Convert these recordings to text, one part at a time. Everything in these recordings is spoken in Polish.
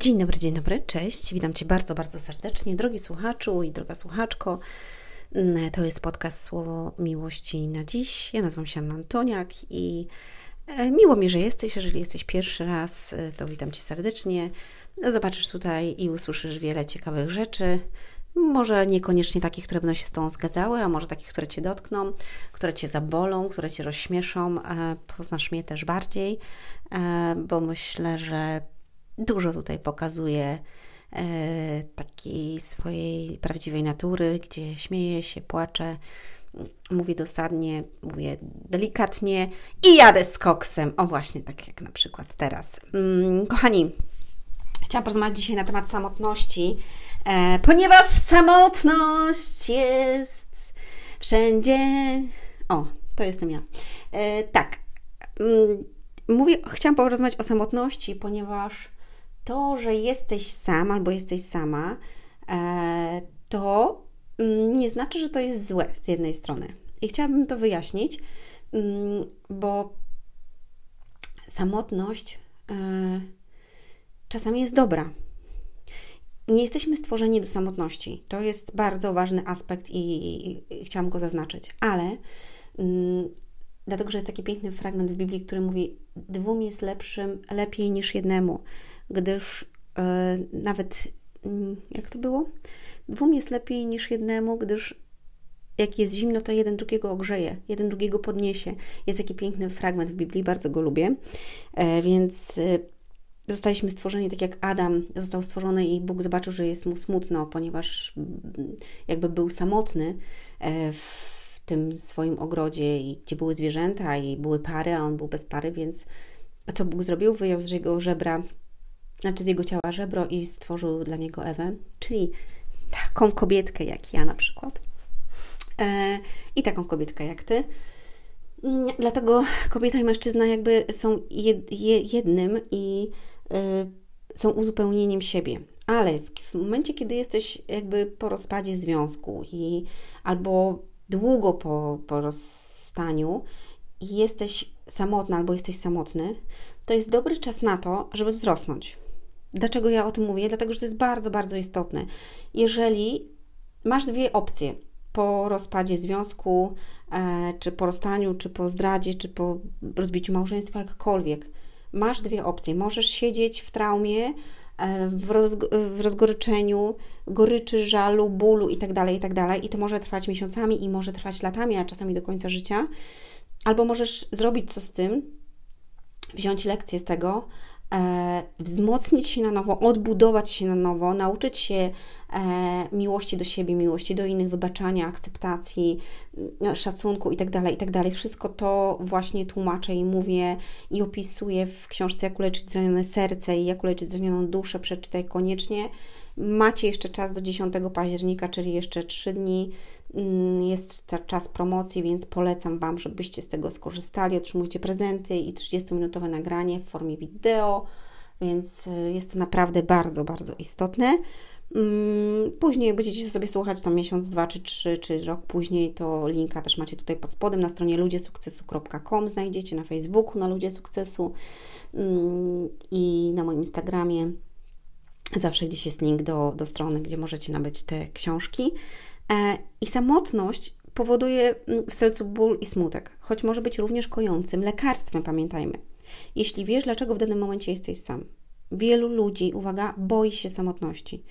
Dzień dobry, dzień dobry, cześć. Witam Cię bardzo, bardzo serdecznie, drogi słuchaczu i droga słuchaczko. Mm, to jest podcast Słowo Miłości na dziś. Ja nazywam się Anna Antoniak i e, miło mi, że jesteś. Jeżeli jesteś pierwszy raz, e, to witam Cię serdecznie. Zobaczysz tutaj i usłyszysz wiele ciekawych rzeczy. Może niekoniecznie takich, które będą się z Tobą zgadzały, a może takich, które Cię dotkną, które Cię zabolą, które Cię rozśmieszą. E, poznasz mnie też bardziej, bo myślę, że dużo tutaj pokazuje e, takiej swojej prawdziwej natury, gdzie śmieje się, płacze, mówię dosadnie, mówię delikatnie i jadę z koksem. O właśnie, tak jak na przykład teraz. Mm, kochani, chciałam porozmawiać dzisiaj na temat samotności, e, ponieważ samotność jest wszędzie. O, to jestem ja. E, tak. Mm, mówię, chciałam porozmawiać o samotności, ponieważ to, że jesteś sam albo jesteś sama, e, to mm, nie znaczy, że to jest złe z jednej strony. I chciałabym to wyjaśnić, mm, bo samotność e, czasami jest dobra. Nie jesteśmy stworzeni do samotności. To jest bardzo ważny aspekt i, chciałam go zaznaczyć. Ale mm, dlatego, że jest taki piękny fragment w Biblii, który mówi: Dwóm jest lepszym, lepiej niż jednemu gdyż e, nawet, mm, jak to było? Dwóm jest lepiej niż jednemu, gdyż jak jest zimno, to jeden drugiego ogrzeje, jeden drugiego podniesie. Jest taki piękny fragment w Biblii, bardzo go lubię. E, więc e, zostaliśmy stworzeni tak jak Adam został stworzony i Bóg zobaczył, że jest mu smutno, ponieważ mm, jakby był samotny e, w tym swoim ogrodzie, gdzie były zwierzęta i były pary, a on był bez pary, więc co Bóg zrobił? Wyjął z jego żebra znaczy z jego ciała żebro i stworzył dla niego Ewę, czyli taką kobietkę jak ja na przykład. E, I taką kobietkę jak ty. Mm, dlatego kobieta i mężczyzna jakby są jed, jednym i y, są uzupełnieniem siebie. Ale w, w momencie, kiedy jesteś jakby po rozpadzie związku i albo długo po, po rozstaniu i jesteś samotna albo jesteś samotny, to jest dobry czas na to, żeby wzrosnąć. Dlaczego ja o tym mówię? Dlatego, że to jest bardzo, bardzo istotne. Jeżeli masz dwie opcje po rozpadzie związku, e, czy po rozstaniu, czy po zdradzie, czy po rozbiciu małżeństwa, jakkolwiek, masz dwie opcje. Możesz siedzieć w traumie, e, w, w rozgoryczeniu, goryczy, żalu, bólu itd., tak itd. Tak I to może trwać miesiącami i może trwać latami, a czasami do końca życia. Albo możesz zrobić co z tym, wziąć lekcję z tego, wzmocnić się na nowo, odbudować się na nowo, nauczyć się e, miłości do siebie, miłości do innych, wybaczania, akceptacji, szacunku itd., tak itd. Tak Wszystko to właśnie tłumaczę i mówię i opisuję w książce Jak uleczyć zranione serce i Jak uleczyć zranioną duszę. Przeczytaj koniecznie. Macie jeszcze czas do 10 października, czyli jeszcze 3 dni Mm, jest czas promocji, więc polecam Wam, żebyście z tego skorzystali. Otrzymujecie prezenty i 30-minutowe nagranie w formie wideo, więc y, jest to naprawdę bardzo, bardzo istotne. Mm, później będziecie sobie słuchać tam miesiąc, dwa czy trzy, czy rok później, to linka też macie tutaj pod spodem na stronie ludziesukcesu.com znajdziecie na Facebooku na Ludzie Sukcesu mm, i na moim Instagramie zawsze gdzieś jest link do, do strony, gdzie możecie nabyć te książki. E, I samotność powoduje mm, w sercu ból i smutek, choć może być również kojącym lekarstwem, pamiętajmy. Jeśli wiesz, dlaczego w danym momencie jesteś sam. Wielu ludzi, uwaga, boi się samotności.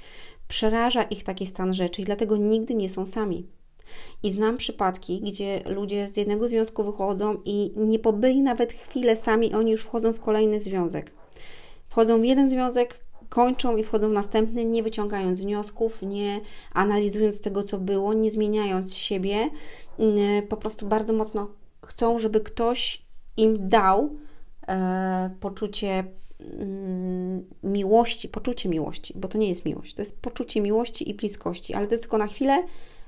Przeraża ich taki stan rzeczy i dlatego nigdy nie są sami. I znam przypadki, gdzie ludzie z jednego związku wychodzą i nie pobyli nawet chwilę sami, oni już wchodzą w kolejny związek. Wchodzą w jeden związek, kończą i wchodzą w następny, nie wyciągając wniosków, nie analizując tego, co było, nie zmieniając siebie. Mm, po prostu bardzo mocno chcą, żeby ktoś im dał e, poczucie miłości, poczucie miłości, bo to nie jest miłość, to jest poczucie miłości i bliskości, ale to jest tylko na chwilę,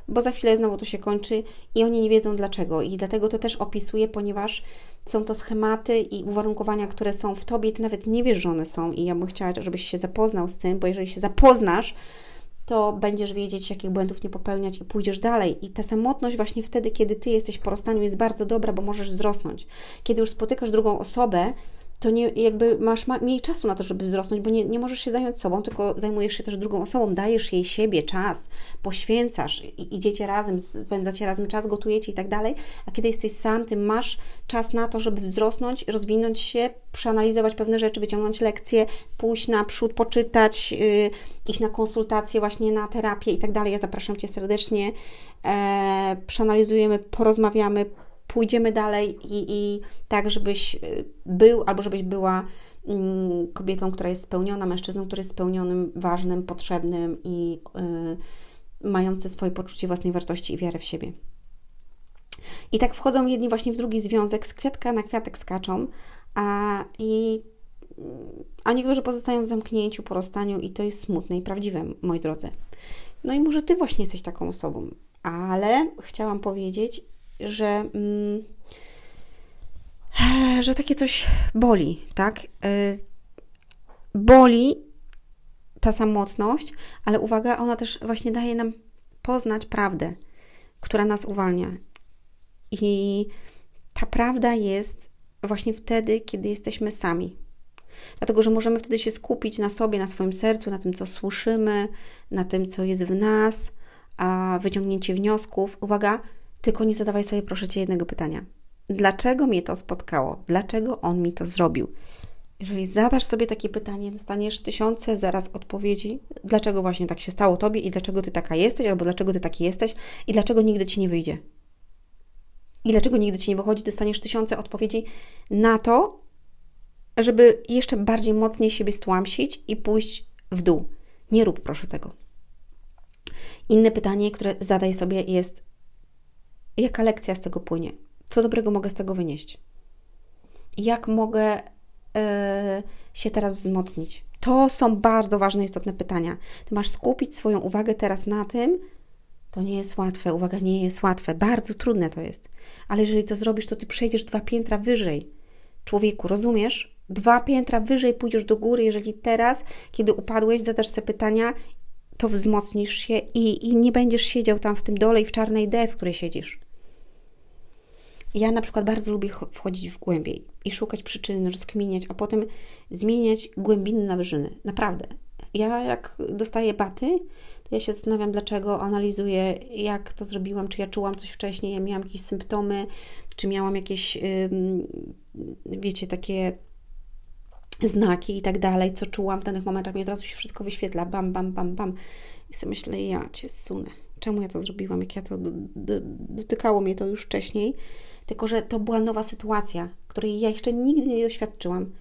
bo za chwilę znowu to się kończy i oni nie wiedzą dlaczego. I dlatego to też opisuję, ponieważ są to schematy i uwarunkowania, które są w tobie, ty nawet nie wiesz, że one są. I ja bym chciała, żebyś się zapoznał z tym, bo jeżeli się zapoznasz, to będziesz wiedzieć, jakich błędów nie popełniać i pójdziesz dalej. I ta samotność właśnie wtedy, kiedy ty jesteś po rozstaniu, jest bardzo dobra, bo możesz wzrosnąć. Kiedy już spotykasz drugą osobę, to nie, jakby masz ma, mniej czasu na to, żeby wzrosnąć, bo nie, nie możesz się zająć sobą, tylko zajmujesz się też drugą osobą, dajesz jej siebie czas, poświęcasz, idziecie razem, spędzacie razem czas, gotujecie i tak dalej, a kiedy jesteś sam, ty masz czas na to, żeby wzrosnąć, rozwinąć się, przeanalizować pewne rzeczy, wyciągnąć lekcje, pójść naprzód, poczytać, yy, iść na konsultacje, właśnie na terapię i tak dalej. Ja zapraszam Cię serdecznie, e, przeanalizujemy, porozmawiamy, pójdziemy dalej i, i tak, żebyś y, był albo żebyś była mm, kobietą, która jest spełniona, mężczyzną, który jest spełnionym, ważnym, potrzebnym i y, mający swoje poczucie własnej wartości i wiarę w siebie. I tak wchodzą jedni właśnie w drugi związek, z kwiatka na kwiatek skaczą, a, i, a niektórzy pozostają w zamknięciu po rozstaniu i to jest smutne i prawdziwe, moi drodzy. No i może Ty właśnie jesteś taką osobą, ale chciałam powiedzieć, że, mm, że takie coś boli, tak? Y, boli ta samotność, ale uwaga, ona też właśnie daje nam poznać prawdę, która nas uwalnia. I ta prawda jest właśnie wtedy, kiedy jesteśmy sami. Dlatego, że możemy wtedy się skupić na sobie, na swoim sercu, na tym, co słyszymy, na tym, co jest w nas, a wyciągnięcie wniosków. Uwaga, tylko nie zadawaj sobie, proszę cię, jednego pytania. Dlaczego mnie to spotkało? Dlaczego on mi to zrobił? Jeżeli zadasz sobie takie pytanie, dostaniesz tysiące zaraz odpowiedzi, dlaczego właśnie tak się stało tobie i dlaczego ty taka jesteś, albo dlaczego ty taki jesteś i dlaczego nigdy ci nie wyjdzie. I dlaczego nigdy ci nie wychodzi, dostaniesz tysiące odpowiedzi na to, żeby jeszcze bardziej mocniej siebie stłamsić i pójść w dół. Nie rób proszę tego. Inne pytanie, które zadaj sobie jest, jaka lekcja z tego płynie? Co dobrego mogę z tego wynieść? Jak mogę yy, się teraz wzmocnić? To są bardzo ważne, istotne pytania. Ty masz skupić swoją uwagę teraz na tym, to nie jest łatwe. Uwaga, nie jest łatwe. Bardzo trudne to jest. Ale jeżeli to zrobisz, to ty przejdziesz dwa piętra wyżej. Człowieku, rozumiesz? Dwa piętra wyżej pójdziesz do góry, jeżeli teraz, kiedy upadłeś, zadasz sobie pytania, to wzmocnisz się i, i nie będziesz siedział tam w tym dole i w czarnej D, w której siedzisz. Ja na przykład bardzo lubię wchodzić w głębiej i szukać przyczyn, rozkminiać, a potem zmieniać głębiny na wyżyny. Naprawdę. Ja jak dostaję baty, to ja się zastanawiam dlaczego, analizuję jak to zrobiłam, czy ja czułam coś wcześniej, ja miałam jakieś symptomy, czy miałam jakieś, wiecie, takie znaki i tak dalej, co czułam w danych momentach. Mi od razu się wszystko wyświetla, bam, bam, bam, bam. I sobie myślę, ja Cię sunę. Czemu ja to zrobiłam, jak ja to dotykało mnie to już wcześniej, tylko że to była nowa sytuacja, której ja jeszcze nigdy nie doświadczyłam,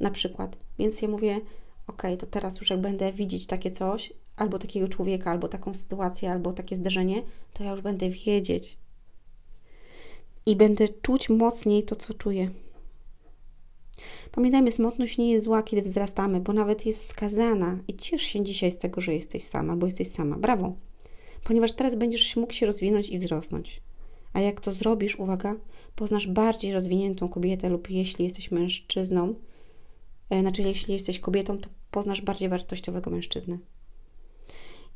na przykład. Więc ja mówię, ok, to teraz już jak będę widzieć takie coś, albo takiego człowieka, albo taką sytuację, albo takie zdarzenie, to ja już będę wiedzieć. I będę czuć mocniej to, co czuję. Pamiętajmy, smutność nie jest zła, kiedy wzrastamy, bo nawet jest wskazana i ciesz się dzisiaj z tego, że jesteś sama, bo jesteś sama. Brawo! Ponieważ teraz będziesz mógł się rozwinąć i wzrosnąć. A jak to zrobisz, uwaga, poznasz bardziej rozwiniętą kobietę lub jeśli jesteś mężczyzną, e, znaczy jeśli jesteś kobietą, to poznasz bardziej wartościowego mężczyznę.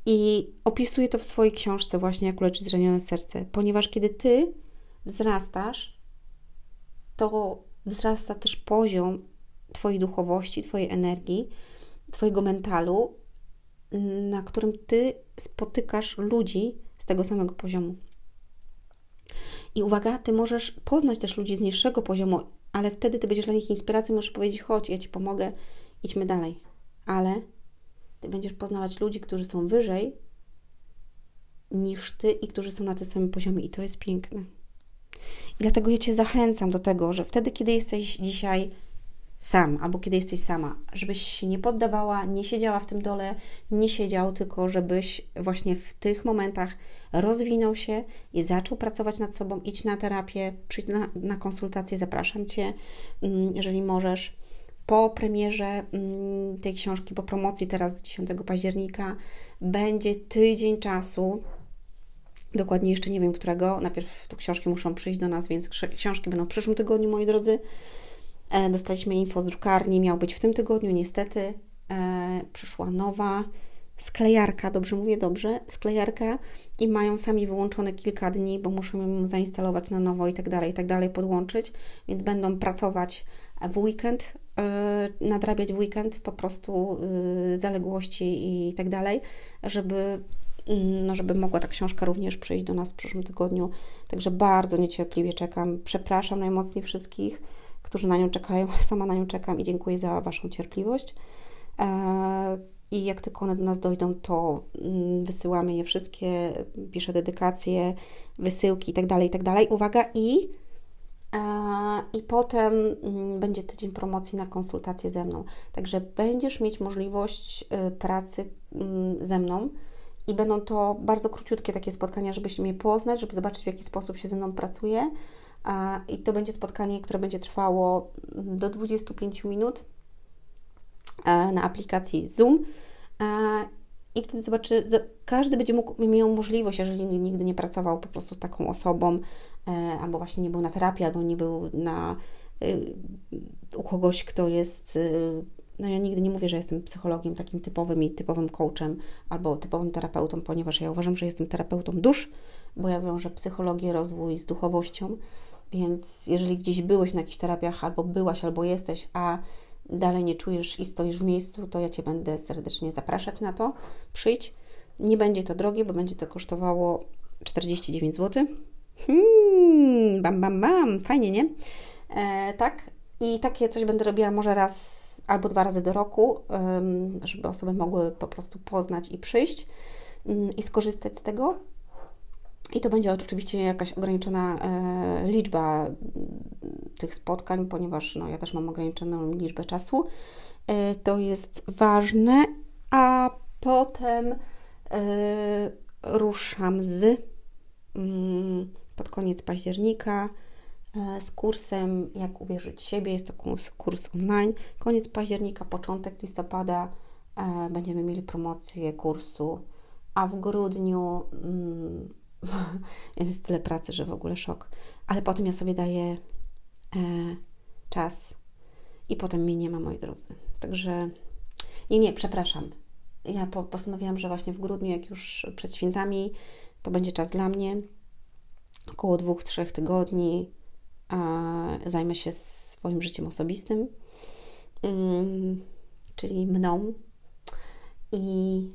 I opisuję to w swojej książce właśnie, jak uleczyć zranione serce, ponieważ kiedy Ty wzrastasz, to wzrasta też poziom Twojej duchowości, Twojej energii, Twojego mentalu, na którym Ty spotykasz ludzi z tego samego poziomu. I uwaga, Ty możesz poznać też ludzi z niższego poziomu, ale wtedy Ty będziesz dla nich inspiracją, możesz powiedzieć, chodź, ja Ci pomogę, idźmy dalej. Ale Ty będziesz poznawać ludzi, którzy są wyżej niż Ty i którzy są na tym samym poziomie i to jest piękne. I dlatego ja Cię zachęcam do tego, że wtedy, kiedy jesteś dzisiaj sam, albo kiedy jesteś sama, żebyś się nie poddawała, nie siedziała w tym dole, nie siedział, tylko żebyś właśnie w tych momentach rozwinął się i zaczął pracować nad sobą, idź na terapię, przyjdź na, na konsultację, zapraszam Cię, mm, jeżeli możesz. Po premierze mm, tej książki, po promocji teraz do 10 października, będzie tydzień czasu Dokładnie jeszcze nie wiem, którego. Najpierw tu książki muszą przyjść do nas, więc książki będą w przyszłym tygodniu, moi drodzy. E, dostaliśmy info z drukarni, miał być w tym tygodniu, niestety. E, przyszła nowa. sklejarka, dobrze mówię, dobrze, sklejarka i mają sami wyłączone kilka dni, bo muszą ją zainstalować na nowo i tak dalej, i tak dalej, podłączyć, więc będą pracować w weekend, yy, nadrabiać w weekend po prostu zaległości i tak dalej, żeby mm, no, żeby mogła ta książka również przyjść do nas w przyszłym tygodniu. Także bardzo niecierpliwie czekam. Przepraszam najmocniej wszystkich, którzy na nią czekają. Sama na nią czekam i dziękuję za Waszą cierpliwość. E, I jak tylko one do nas dojdą, to mm, wysyłamy je wszystkie, piszę dedykacje, wysyłki itd., tak itd. Tak Uwaga, i e, i potem mm, będzie tydzień promocji na konsultację ze mną. Także będziesz mieć możliwość y, pracy mm, ze mną i będą to bardzo króciutkie takie spotkania, żebyś mnie poznać, żeby zobaczyć, w jaki sposób się ze mną pracuje. I to będzie spotkanie, które będzie trwało do 25 minut e, na aplikacji Zoom. E, I wtedy zobaczy, każdy będzie mógł, miał możliwość, jeżeli nigdy nie pracował po prostu z taką osobą, e, albo właśnie nie był na terapii, albo nie był na, u kogoś, kto jest no ja nigdy nie mówię, że jestem psychologiem takim typowym i typowym coachem albo typowym terapeutą, ponieważ ja uważam, że jestem terapeutą dusz, bo ja wiążę psychologię, rozwój z duchowością, więc jeżeli gdzieś byłeś na jakichś terapiach, albo byłaś, albo jesteś, a dalej nie czujesz i stoisz w miejscu, to ja Cię będę serdecznie zapraszać na to. Przyjdź. Nie będzie to drogie, bo będzie to kosztowało 49 zł. Hmm, bam, bam, bam, fajnie, nie? E, tak, i takie coś będę robiła może raz albo dwa razy do roku, żeby osoby mogły po prostu poznać i przyjść mm, i skorzystać z tego. I to będzie oczywiście jakaś ograniczona e, liczba mm, tych spotkań, ponieważ no, ja też mam ograniczoną liczbę czasu. E, to jest ważne, a potem e, ruszam z mm, pod koniec października E, z kursem Jak uwierzyć siebie. Jest to kurs, kurs online. Koniec października, początek listopada e, będziemy mieli promocję kursu, a w grudniu mm, jest tyle pracy, że w ogóle szok. Ale potem ja sobie daję e, czas i potem mnie nie ma, moi drodzy. Także nie, nie, przepraszam. Ja postanowiłam, że właśnie w grudniu, jak już przed świętami, to będzie czas dla mnie. Około dwóch, trzech tygodni zajmę się swoim życiem osobistym, mm, czyli mną. I,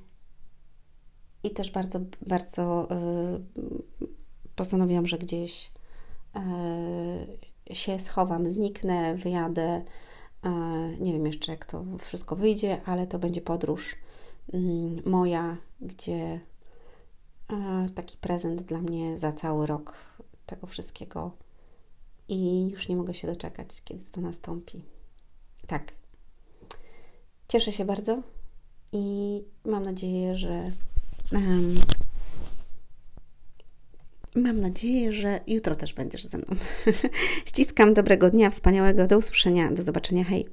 i też bardzo, bardzo y, postanowiłam, że gdzieś y, się schowam, zniknę, wyjadę. Nie wiem jeszcze, jak to wszystko wyjdzie, ale to będzie podróż mm, moja, gdzie taki prezent dla mnie za cały rok tego wszystkiego i już nie mogę się doczekać, kiedy to nastąpi. Tak. Cieszę się bardzo i mam nadzieję, że. Mam nadzieję, że jutro też będziesz ze mną. Ściskam dobrego dnia, wspaniałego, do usłyszenia, do zobaczenia, hej.